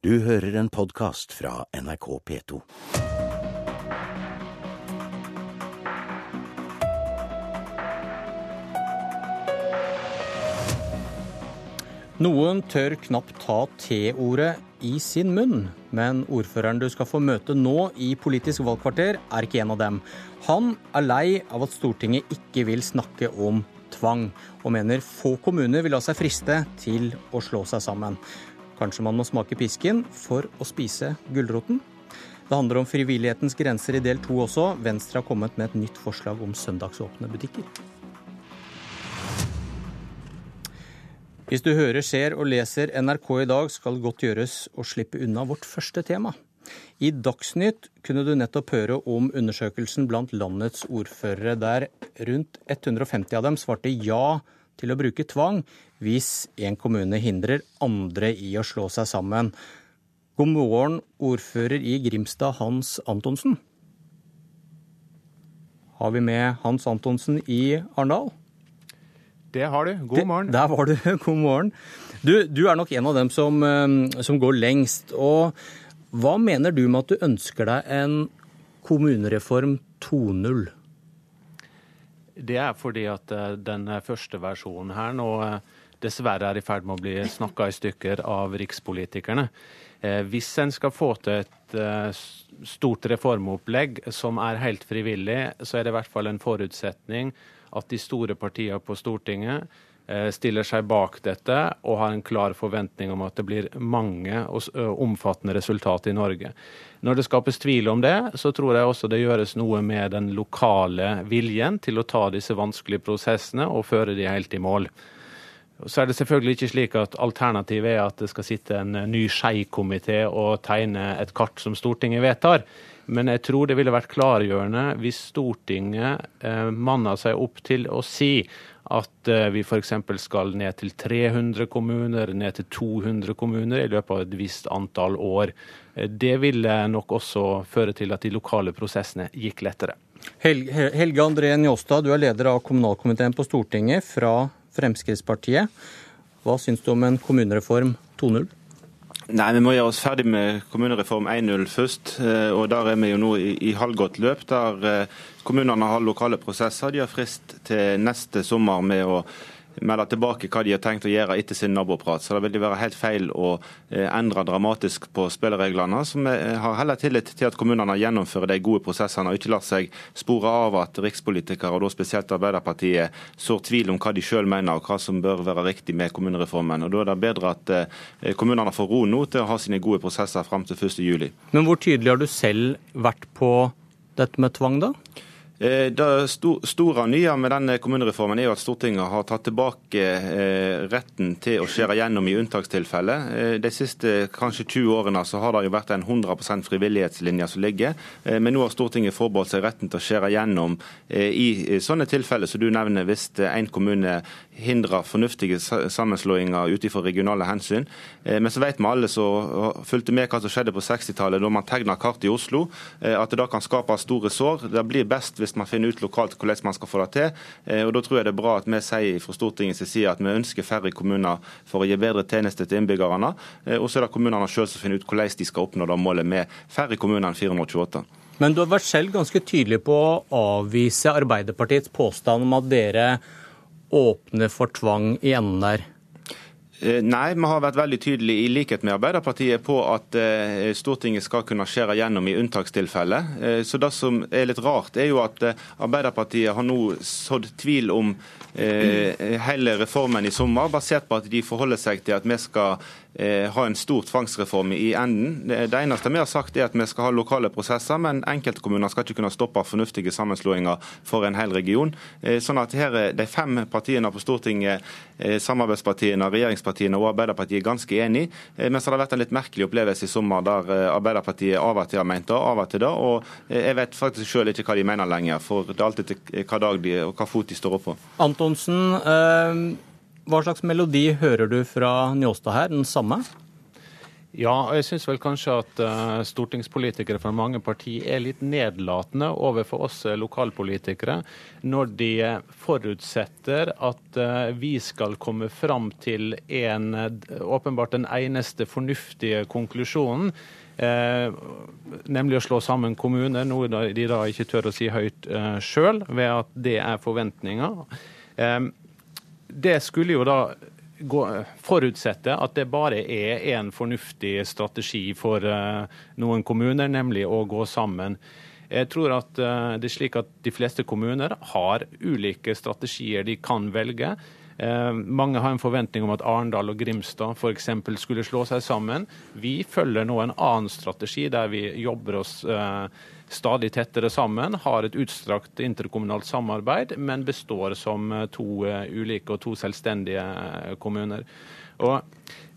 Du hører en podkast fra NRK P2. Noen tør knapt ta T-ordet i sin munn, men ordføreren du skal få møte nå i Politisk valgkvarter, er ikke en av dem. Han er lei av at Stortinget ikke vil snakke om tvang, og mener få kommuner vil la seg friste til å slå seg sammen. Kanskje man må smake pisken for å spise gulroten? Det handler om frivillighetens grenser i del to også. Venstre har kommet med et nytt forslag om søndagsåpne butikker. Hvis du hører, ser og leser NRK i dag, skal det godt gjøres å slippe unna vårt første tema. I Dagsnytt kunne du nettopp høre om undersøkelsen blant landets ordførere, der rundt 150 av dem svarte ja til å bruke tvang hvis en kommune hindrer andre i å slå seg sammen. God morgen, ordfører i Grimstad, Hans Antonsen. Har vi med Hans Antonsen i Arendal? Det har du. God morgen. Der var du. God morgen. Du, du, er nok en av dem som, eh, som, går lengst. Og hva mener du med at du ønsker deg en kommunereform 2.0? Det er fordi at eh, den første versjonen her nå eh, dessverre er i ferd med å bli snakka i stykker av rikspolitikerne. Hvis en skal få til et stort reformopplegg som er helt frivillig, så er det i hvert fall en forutsetning at de store partiene på Stortinget eh, stiller seg bak dette og har en klar forventning om at det blir mange og omfattende resultater i Norge. Når det skapes tvil om det, så tror jeg også det gjøres noe med den lokale viljen til å ta disse vanskelige prosessene og føre de helt i mål. Så er det selvfølgelig ikke slik at alternativet er at det skal sitte en ny skeikomité og tegne et kart som Stortinget vedtar. Men jeg tror det ville vært klargjørende hvis Stortinget eh, manna seg opp til å si at eh, vi f.eks. skal ned til 300 kommuner, ned til 200 kommuner i løpet av et visst antall år. Eh, det ville nok også føre til at de lokale prosessene gikk lettere. Helge André Njåstad, du er leder av kommunalkomiteen på Stortinget fra Fremskrittspartiet. Hva syns du om en kommunereform 2.0? Nei, Vi må gjøre oss ferdig med kommunereform 1.0 først. Eh, og Der er vi jo nå i, i halvgått løp. der eh, Kommunene har lokale prosesser. De har frist til neste sommer med å melde tilbake hva de har tenkt å gjøre etter sin naboprat. Så det vil være helt feil å eh, endre dramatisk på spillereglene. Så vi eh, har heller tillit til at kommunene gjennomfører de gode prosessene, og ikke lar seg spore av at rikspolitikere, og da spesielt Arbeiderpartiet, sår tvil om hva de selv mener og hva som bør være riktig med kommunereformen. Og Da er det bedre at eh, kommunene får ro nå til å ha sine gode prosesser fram til 1.7. Men hvor tydelig har du selv vært på dette med tvang, da? Eh, det store nye med denne kommunereformen er jo at Stortinget har tatt tilbake eh, retten til å skjære gjennom i unntakstilfeller. Eh, de siste kanskje 20 årene så har det jo vært en 100% frivillighetslinje som ligger. Men nå har Stortinget forbeholdt seg retten til å skjære gjennom i sånne tilfeller som du nevner, hvis en kommune hindrer fornuftige sammenslåinger ut ifra regionale hensyn. Men så vet vi alle som fulgte med hva som skjedde på 60-tallet, da man tegna kart i Oslo, at det da kan skape store sår. Det blir best hvis man finner ut lokalt hvordan man skal få det til. Eh, og Da tror jeg det er bra at vi sier fra Stortingets side at vi ønsker færre kommuner for å gi bedre tjenester til innbyggerne. Eh, og så er det kommunene sjøl som finner ut hvordan de skal oppnå det målet med færre kommuner enn 428. Men du har vært selv ganske tydelig på å avvise Arbeiderpartiets påstand om at dere åpner for tvang i enden der. Eh, nei, vi har vært veldig tydelige i likhet med Arbeiderpartiet på at eh, Stortinget skal kunne skjære gjennom i unntakstilfeller. Eh, så Det som er litt rart, er jo at Arbeiderpartiet har nå sådd tvil om hele reformen i sommer, basert på at de forholder seg til at vi skal ha en stor tvangsreform i enden. Det eneste vi har sagt er at vi skal ha lokale prosesser, men enkeltkommuner skal ikke kunne stoppe fornuftige sammenslåinger for en hel region. Eh, sånn at her er de fem partiene på Stortinget, eh, samarbeidspartiene, regjeringspartiene og Arbeiderpartiet er ganske enige. Men så har det vært en litt merkelig opplevelse i sommer der Arbeiderpartiet av og til har ment det, av og til det. Og jeg vet faktisk selv ikke hva de mener lenger, for det er alltid hva dag de og hva fot de står opp på. Antonsen, øh hva slags melodi hører du fra Njåstad her? Den samme? Ja, og jeg syns vel kanskje at uh, stortingspolitikere fra mange partier er litt nedlatende overfor oss uh, lokalpolitikere når de uh, forutsetter at vi skal komme fram til en, åpenbart den eneste fornuftige konklusjonen. nemlig å slå sammen kommuner, noe de da ikke tør å si høyt eh, sjøl, ved at det er forventninger. Det skulle jo da forutsette at det bare er en fornuftig strategi for eh, noen kommuner, nemlig å gå sammen. Jeg tror at eh, det er slik at de fleste kommuner har ulike strategier de kan velge. Eh, mange har en forventning om at Arendal og Grimstad f.eks. skulle slå seg sammen. Vi følger nå en annen strategi der vi jobber oss stadig tettere sammen, har et utstrakt interkommunalt samarbeid, men består som eh, to eh, ulike og to selvstendige eh, kommuner. Og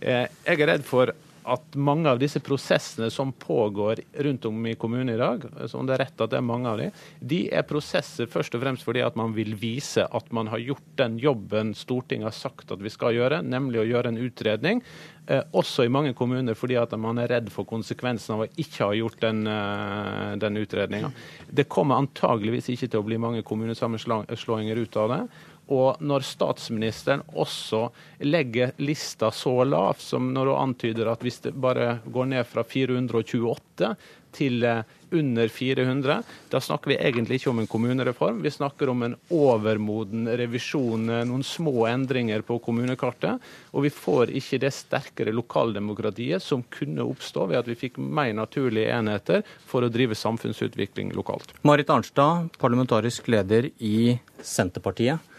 jeg er redd for at mange av disse prosessene som pågår rundt om i kommunen i dag, som det er rett at det er mange av de, de er prosesser først og fremst fordi at man vil vise at man har gjort den jobben Stortinget har sagt at vi skal gjøre, nemlig å gjøre en utredning. Eh, også i mange kommuner fordi at man er redd for konsekvensen av å ikke ha gjort den, eh, den utredninga. Det kommer antageligvis ikke til å bli mange kommunesammenslåinger ut av det. Og når statsministeren også legger lista så lavt som når hun antyder at hvis det bare går ned fra 428 til eh, under 400, da snakker vi egentlig ikke om en kommunereform. Vi snakker om en overmoden revisjon, eh, noen små endringer på kommunekartet. Og vi får ikke det sterkere lokaldemokratiet som kunne oppstå ved at vi fikk mer naturlige enheter for å drive samfunnsutvikling lokalt. Marit Arnstad, parlamentarisk leder i Senterpartiet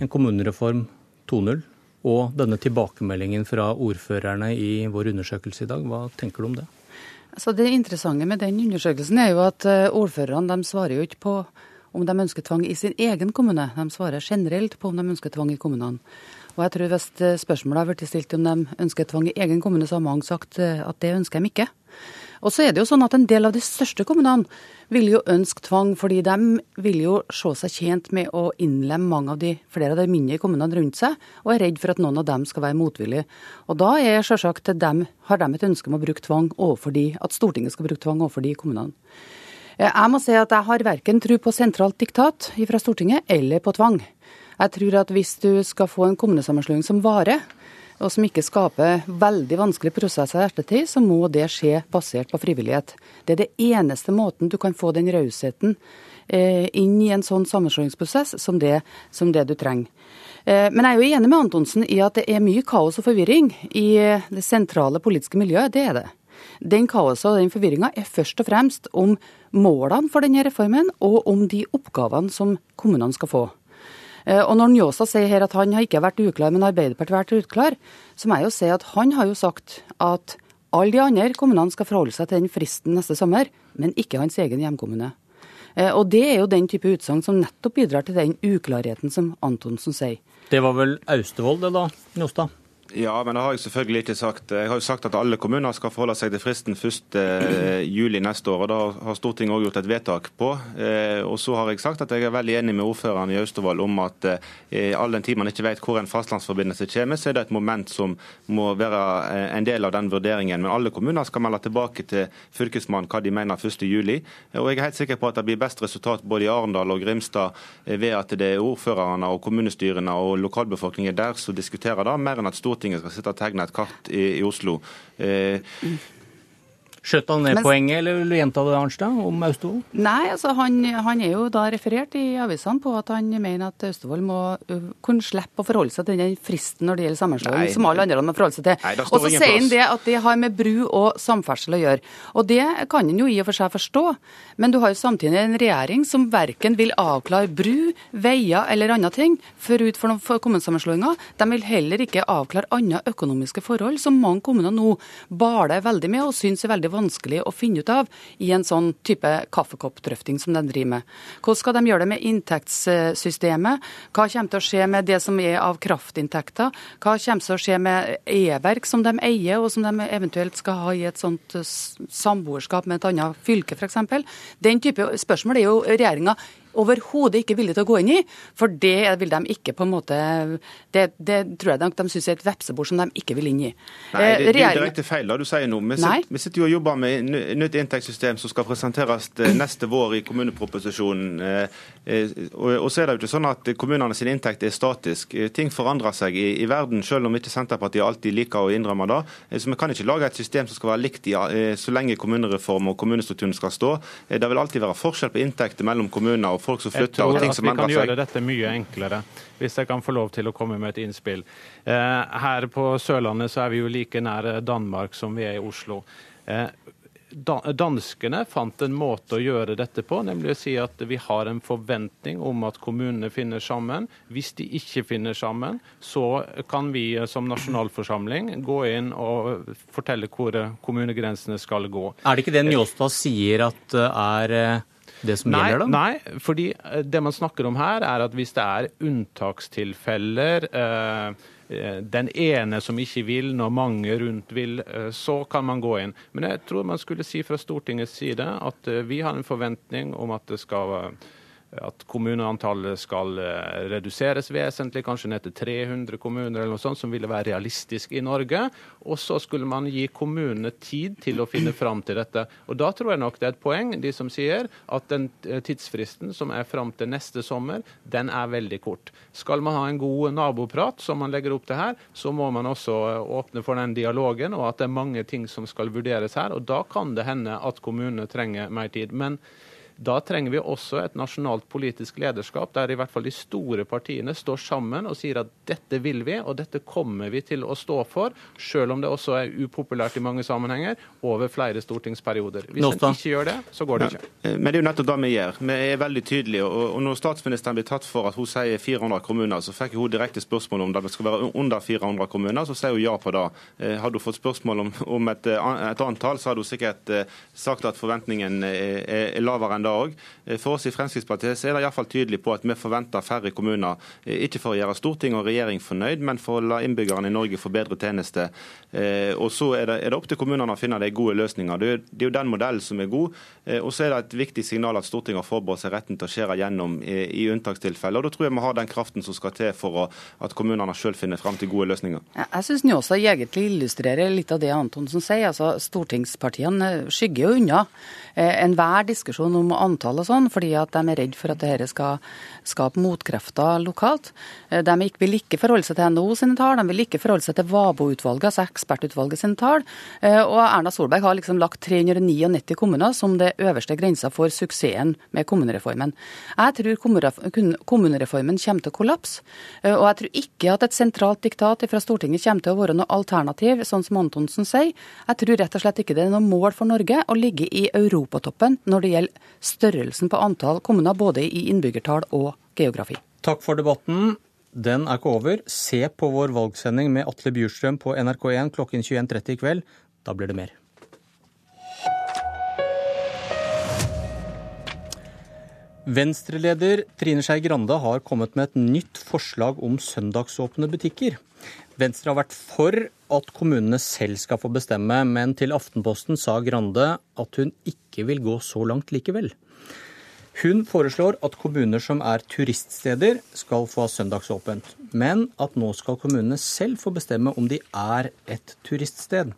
en kommunereform 2.0 og denne tilbakemeldingen fra ordførerne i vår undersøkelse i dag. Hva tenker du om det? Altså det interessante med den undersøkelsen er jo at eh, ordførerne svarer jo ikke på om de ønsker tvang i sin egen kommune. De svarer generelt på om de ønsker tvang i kommunene. Og jeg tror Hvis eh, spørsmålet har blitt stilt om de ønsker tvang i egen kommune, så har mange sagt eh, at det ønsker de ikke. Og så er det jo sånn at En del av de største kommunene vil jo ønske tvang, fordi de vil jo se seg tjent med å innlemme mange av de, flere av de mindre kommunene rundt seg, og er redd for at noen av dem skal være motvillige. Og Da er selvsagt dem, har de et ønske om å bruke tvang overfor de, at Stortinget skal bruke tvang overfor de kommunene. Eh, jeg må si at jeg har verken tro på sentralt diktat fra Stortinget eller på tvang. Jeg tror at hvis du skal få en kommunesammenslåing som varer, og som ikke skaper veldig vanskelige prosesser i ettertid, så må det skje basert på frivillighet. Det er det eneste måten du kan få den rausheten eh, inn i en sånn sammenslåingsprosess som det, som det du trenger. Eh, men jeg er jo enig med Antonsen i at det er mye kaos og forvirring i det sentrale politiske miljøet. Det er det. Den kaoset og den forvirringa er først og fremst om målene for denne reformen, og om de oppgavene som kommunene skal få. Eh, og når Njåstad sier her at han har ikke vært uklar, men Arbeiderpartiet har vært uklar, så må jeg jo si at han har jo sagt at alle de andre kommunene skal forholde seg til den fristen neste sommer, men ikke hans egen hjemkommune. Eh, og det er jo den type utsagn som nettopp bidrar til den uklarheten som Antonsen sier. Det var vel Austevoll det da, Njåstad? Ja, men det har jeg selvfølgelig ikke sagt. Jeg har jo sagt at alle kommuner skal forholde seg til fristen 1. Eh, neste år. og Da har Stortinget òg gjort et vedtak på. Eh, og så har jeg sagt at jeg er veldig enig med ordføreren i Austevoll om at eh, all den tid man ikke vet hvor en fastlandsforbindelse kommer, så er det et moment som må være en del av den vurderingen. Men alle kommuner skal melde tilbake til Fylkesmannen hva de mener 1. juli. Og jeg er helt sikker på at det blir best resultat både i Arendal og Grimstad ved at det er ordførerne og kommunestyrene og lokalbefolkningen der som diskuterer det, mer enn at Stortinget Stortinget skal sitte og tegne et kart i, i Oslo. Eh, Skjøt han ned Men, poenget, eller vil du gjenta det, Arnstad, om Austevoll? Nei, altså han, han, er jo da referert i avisene på at han mener at Austevoll må kunne slippe å forholde seg til den fristen når det gjelder sammenslåing, som alle andre må forholde seg til. Og så sier han det at det har med bru og samferdsel å gjøre. Og det kan han jo i og for seg forstå, men du har jo samtidig en regjering som verken vil avklare bru, veier eller andre ting forut for, for kommunesammenslåinga. De vil heller ikke avklare andre økonomiske forhold som mange kommuner nå baler veldig med og syns er veldig vanskelig å finne ut av i en sånn type kaffekoppdrøfting som de driver med. Hvordan skal de gjøre det med inntektssystemet? Hva kommer til å skje med det som er av kraftinntekter? Hva kommer til å skje med e-verk som de eier, og som de eventuelt skal ha i et sånt samboerskap med et annet fylke, f.eks.? Den type spørsmål er jo regjeringa overhodet ikke villige til å gå inn i. For det vil de ikke på en måte Det, det tror jeg de, de syns er et vepsebord som de ikke vil inn i. Nei, det, det er direkte feil det du sier nå. Vi sitter, vi sitter jo og jobber med nytt inntektssystem som skal presenteres eh, neste vår i kommuneproposisjonen. Eh, eh, Og, så er det jo ikke sånn at kommunene sin inntekt er statisk. Eh, Ting forandrer seg i, i verden, selv om ikke Senterpartiet alltid liker å innrømme det. Eh, Så vi kan ikke lage et system som skal være likt i, eh, så lenge kommunereform og kommunestrukturen skal stå. Eh, Det vil alltid være forskjell på inntekter mellom kommuner og folk som flytter og tror at vi kan gjøre dette mye enklere, hvis jeg kan få lov til å komme med et innspill. Eh, her på Sørlandet så er vi jo like nær Danmark som vi er i Oslo. Eh, danskene fant en måte å gjøre dette på, nemlig å si at vi har en forventning om at kommunene finner sammen. Hvis de ikke finner sammen, så kan vi eh, som nasjonalforsamling gå inn og fortelle hvor eh, kommunegrensene skal gå. Er det ikke det Njåstad sier at er eh, det som Nei, gjelder, da? nei, fordi eh, det man snakker om her, er at hvis det er unntakstilfeller eh, eh, den ene som ikke vil, når mange rundt vil, eh, så kan man gå inn. Men jeg tror man skulle si fra Stortingets side at vi har en forventning om at det skal eh, at kommuneantallet skal eh, reduseres vesentlig, kanskje ned til 300 kommuner eller noe sånt, som ville være realistisk i Norge. Og så skulle man gi kommunene tid til å finne fram til dette. Og da tror jeg nok det er et poeng, de som sier at den eh, tidsfristen som er fram til neste sommer, den er veldig kort. Skal man ha en god naboprat, som man legger opp til her, så må man også eh, åpne for den dialogen, og at det er mange ting som skal vurderes her. Og da kan det hende at kommunene trenger mer tid. Men da trenger vi også et nasjonalt politisk lederskap der i hvert fall de store partiene står sammen og sier at dette vil vi, og dette kommer vi til å stå for, selv om det også er upopulært i mange sammenhenger, over flere stortingsperioder. Hvis en ikke gjør det, så går det ikke. Men det er jo nettopp det vi gjør. Vi er veldig tydelige. Og når statsministeren blir tatt for at hun sier 400 kommuner, så fikk hun direkte spørsmål om det skal være under 400 kommuner, så sier hun ja på det. Eh, Hadde hun fått spørsmål om, om et, eh, et antall, så hadde hun sikkert eh, sagt at forventningen er, er- er lavere enn det òg. For oss i Fremskrittspartiet så er det iallfall tydelig på at vi forventer færre kommuner. eh, Ikke for å gjøre storting og regjering fornøyd, men for å la innbyggerne i Norge få bedre tjenester. Eh, Og så er det, er det opp til kommunene å finne de gode løsninger. Det er, det er jo den modellen som er god. Eh, Og så er det et viktig signal at Stortinget har forberedt seg retten til å skjære gjennom i, i unntakstilfeller. Og Da tror jeg vi har den kraften som skal til for å, at kommunene sjøl finner fram til gode løsninger. Jeg syns Njåstad egentlig illustrerer litt av det Antonsen sier. altså Stortingspartiene skygger jo unna eh, enhver diskusjon om antall og sånn, fordi at de er redd for at dette skal skape motkrefter lokalt. Eh, De vil ikke forholde seg til NHO sine tall, de vil ikke forholde seg til VABO-utvalget, altså ekspertutvalget sine tall. Eh, Og Erna Solberg har liksom lagt 399 kommuner som det øverste grensa for suksessen med kommunereformen. Jeg tror kommunereformen kommer til å kollapse, eh, og jeg tror ikke at et sentralt diktat fra Stortinget kommer til å være noe alternativ, sånn som Antonsen sier. Jeg tror rett og slett ikke det er noe mål for Norge å ligge i europatoppen når det gjelder størrelsen på antall kommuner, både i innbyggertall og geografi. Takk for debatten. Den er ikke over. Se på vår valgsending med Atle Bjurstrøm på NRK1 klokken 21.30 i kveld. Da blir det mer. Venstre-leder Trine Skei Grande har kommet med et nytt forslag om søndagsåpne butikker. Venstre har vært for at kommunene selv skal få bestemme, men til Aftenposten sa Grande at hun ikke vil gå så langt likevel. Hun foreslår at kommuner som er turiststeder skal få ha søndagsåpent, men at nå skal kommunene selv få bestemme om de er et turiststed.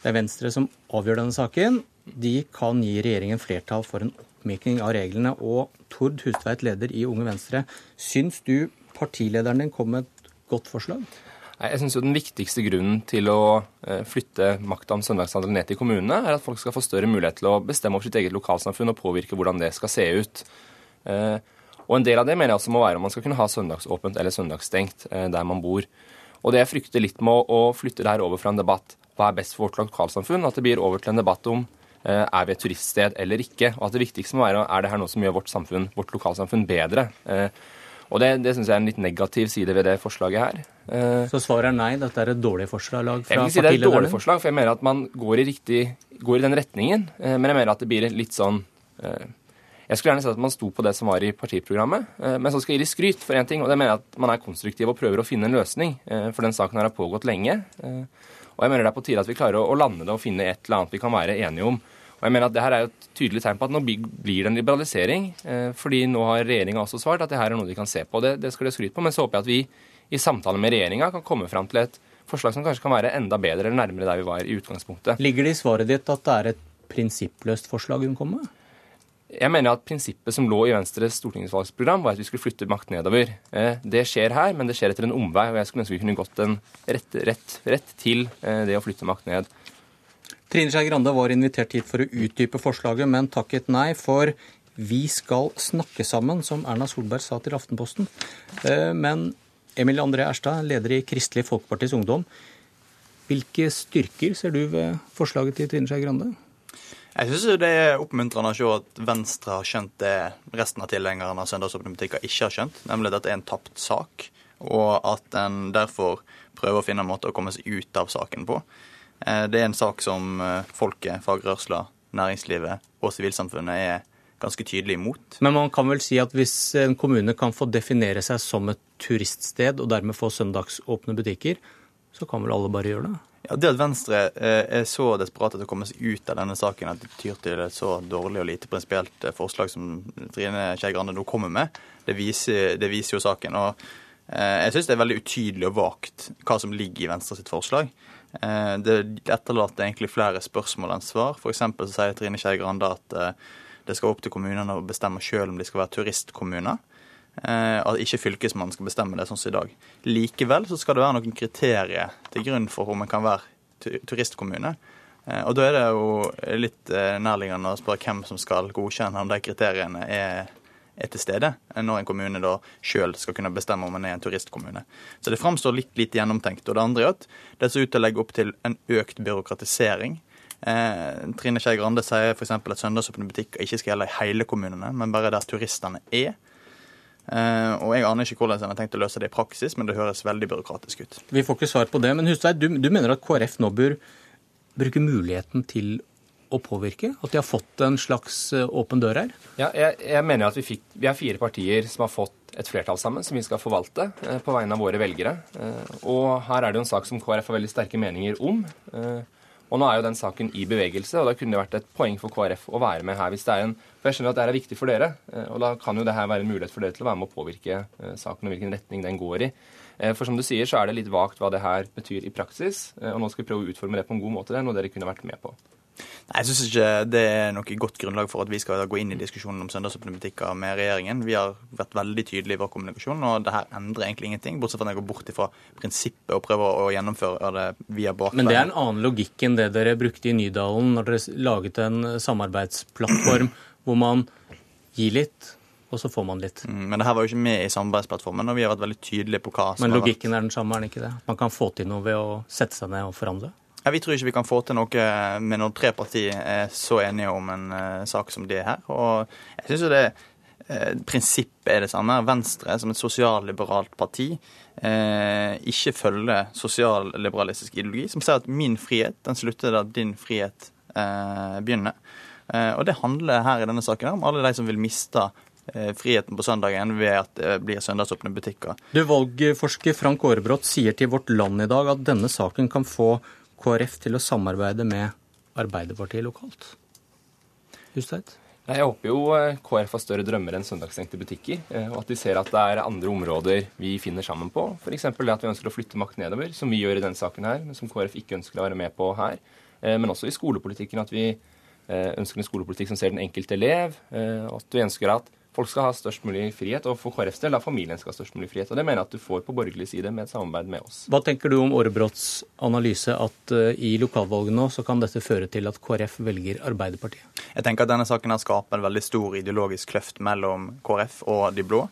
Det er Venstre som avgjør denne saken. De kan gi regjeringen flertall for en oppmykning av reglene. Og Tord Hustveit, leder i Unge Venstre, syns du partilederen din kom med et godt forslag? Jeg synes jo Den viktigste grunnen til å eh, flytte makta om søndagshandel ned til kommunene, er at folk skal få større mulighet til å bestemme over sitt eget lokalsamfunn og påvirke hvordan det skal se ut. Eh, Og En del av det mener jeg også må være om man skal kunne ha søndagsåpent eller søndagsstengt eh, der man bor. Og Det jeg frykter litt med å flytte det her over fra en debatt hva er best for vårt lokalsamfunn, at det blir over til en debatt om er vi et turiststed eller ikke. Og at det viktigste må være er det her noe som gjør vårt samfunn, vårt lokalsamfunn bedre. Og Det, det syns jeg er en litt negativ side ved det forslaget her. Eh, Så svaret er nei, dette er et dårlig forslag fra jeg vil si det er et dårlig partilederen? forslag, for jeg mener at man går i, riktig, går i den retningen. eh, Men jeg mener at det blir litt sånn eh, Jeg skulle gjerne sett at man sto på det som var i partiprogrammet, men så skal jeg gi skryt for én ting, og det mener jeg at man er konstruktiv og prøver å finne en løsning. For den saken her har pågått lenge. Og jeg mener det er på tide at vi klarer å lande det og finne et eller annet vi kan være enige om. Og jeg mener at det her er jo et tydelig tegn på at nå blir det en liberalisering. Eh, fordi nå har regjeringa også svart at det her er noe de kan se på. Det, det skal de skryte på. Men så håper jeg at vi i samtale med regjeringa kan komme fram til et forslag som kanskje kan være enda bedre eller nærmere der vi var i utgangspunktet. Ligger det i svaret ditt at det er et prinsippløst forslag hun kommer med? Jeg mener at prinsippet som lå i Venstres stortingsvalgsprogram, var at vi skulle flytte makt nedover. Eh, det skjer her, men det skjer etter en omvei. Og jeg skulle ønske vi kunne gått en rett, rett, rett til eh, det å flytte makt ned. Trine Skei Grande var invitert hit for å utdype forslaget, men takket nei. For vi skal snakke sammen, som Erna Solberg sa til Aftenposten. Eh, men Emil André Erstad, leder i Kristelig Folkepartis Ungdom. Hvilke styrker ser du ved forslaget til Trine Skei Grande? Jeg syns det er oppmuntrende å se at Venstre har skjønt det resten av tilhengerne av søndagsåpne ikke har skjønt, nemlig at dette er en tapt sak, og at en derfor prøver å finne en måte å komme seg ut av saken på. Eh, det er en sak som eh, folket, fagrørsla, næringslivet og sivilsamfunnet er ganske tydelig imot. Men man kan vel si at hvis en kommune kan få definere seg som et turiststed, og dermed få søndagsåpne butikker, så kan vel alle bare gjøre det? Ja, Det at Venstre eh, er så desperat til å komme seg ut av denne saken at det tyr til et så dårlig og lite prinsipielt forslag som Trine Skei Grande nå kommer med, det viser, det viser jo saken. Og jeg syns det er veldig utydelig og vagt hva som ligger i Venstre sitt forslag. Eh, det etterlater egentlig flere spørsmål enn svar. F.eks. så sier Trine Skei Grande at eh, det skal opp til kommunene å bestemme sjøl om de skal være turistkommuner. Eh, at ikke Fylkesmannen skal bestemme det sånn som i dag. Likevel så skal det være noen kriterier til grunn for om en kan være turistkommune. Og da er det jo litt nærliggende å spørre hvem som skal godkjenne om de kriteriene er er til stede, når en kommune da sjøl skal kunne bestemme om en er en turistkommune. Så det framstår litt lite gjennomtenkt. Og det andre er at det ser ut til å legge opp til en økt byråkratisering. Eh, Trine Skei Grande sier f.eks. at søndagsåpne butikker ikke skal gjelde i hele kommunene, men bare der turistene er. Uh, og Jeg aner ikke hvordan en har tenkt å løse det i praksis, men det høres veldig byråkratisk ut. Vi får ikke svar på det, men Hustveit, du, du mener at KrF nå bør bruke muligheten til å påvirke? At de har fått en slags eh, åpen dør her? Ja, jeg, jeg mener at vi, fikk, vi er fire partier som har fått et flertall sammen, som vi skal forvalte eh, på vegne av våre velgere. Eh, og her er det jo en sak som KrF har veldig sterke meninger om. Og nå er jo den saken i bevegelse, og da kunne det vært et poeng for KrF å være med her. hvis det er en, For jeg skjønner at det er viktig for dere, og da kan jo det her være en mulighet for dere til å være med å påvirke saken og hvilken retning den går i. For som du sier, så er det litt vagt hva det her betyr i praksis, og nå skal vi prøve å utforme det på en god måte. Det er noe dere kunne vært med på. Nei, Jeg syns ikke det er noe godt grunnlag for at vi skal gå inn i diskusjonen om søndagsåpne med regjeringen. Vi har vært veldig tydelige i vår kommunikasjon, og det her endrer egentlig ingenting. Bortsett fra at jeg går bort ifra prinsippet og prøver å gjennomføre det via bakveien. Men det er en annen logikk enn det dere brukte i Nydalen når dere laget en samarbeidsplattform hvor man gir litt, og så får man litt. Mm, men det her var jo ikke med i samarbeidsplattformen, og vi har vært veldig tydelige på hva som Men logikken er den samme, er den ikke det? Man kan få til noe ved å sette seg ned og forhandle? Ja, Vi tror ikke vi kan få til noe med når tre partier er så enige om en uh, sak som det her. Og jeg synes jo det uh, prinsippet er det samme. Venstre som et sosialliberalt parti ikke følger sosialliberalistisk ideologi, som sier at min frihet den slutter da din frihet begynner. og det handler her i denne saken om alle de som vil miste friheten på søndagen ved at det blir søndagsåpne butikker. Du, Valgforsker Frank Aarebrot sier til Vårt Land i dag at denne saken kan få KrF til å samarbeide med Arbeiderpartiet lokalt? Hustveit? Jeg håper jo eh, KrF har større drømmer enn søndagsstengte butikker, eh, og at de ser at det er andre områder vi finner sammen på. F.eks. det at vi ønsker å flytte makt nedover, som vi gjør i denne saken her, men som KrF ikke ønsker å være med på her. Eh, men også i skolepolitikken, at vi ønsker en skolepolitikk som ser den enkelte elev. At vi ønsker at folk skal ha størst mulig frihet, og for KrFs del at familien skal ha størst mulig frihet. Og Det mener jeg at du får på borgerlig side med et samarbeid med oss. Hva tenker du om Aarebrots analyse at uh, i lokalvalget nå så kan dette føre til at KrF velger Arbeiderpartiet? Jeg tenker at denne saken har skaper en veldig stor ideologisk kløft mellom KrF og de blå.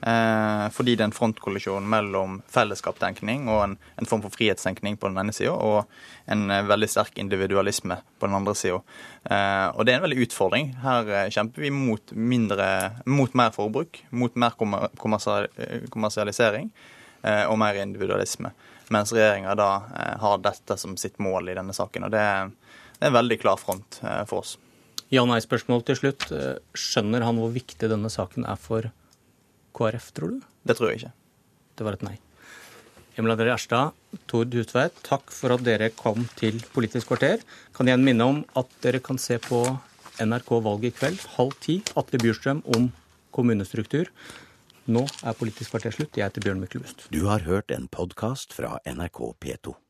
Eh, fordi det er en frontkollisjon mellom fellesskapstenkning og en, en, form for frihetstenkning på den ene sida, og en eh, veldig sterk individualisme på den andre sida. Eh, og det er en veldig utfordring. Her kjemper vi mot, mindre, mot mer forbruk, mot mer kommersialisering og mer individualisme. Mens regjeringa da har dette som sitt mål i denne saken. Og det, det er en veldig klar front for oss. Ja-nei-spørsmål til slutt. Skjønner han hvor viktig denne saken er for KrF, tror du? Det tror jeg ikke. Det var et nei. Emil André Erstad, Tord Hustveit, takk for at dere kom til Politisk kvarter. Kan igjen minne om at dere kan se på NRK Valget i kveld halv ti. Atle Bjurstrøm om kommunestruktur. Nå er Politisk kvarter slutt. Jeg heter Bjørn Myklebust. Du har hørt en podkast fra NRK P2.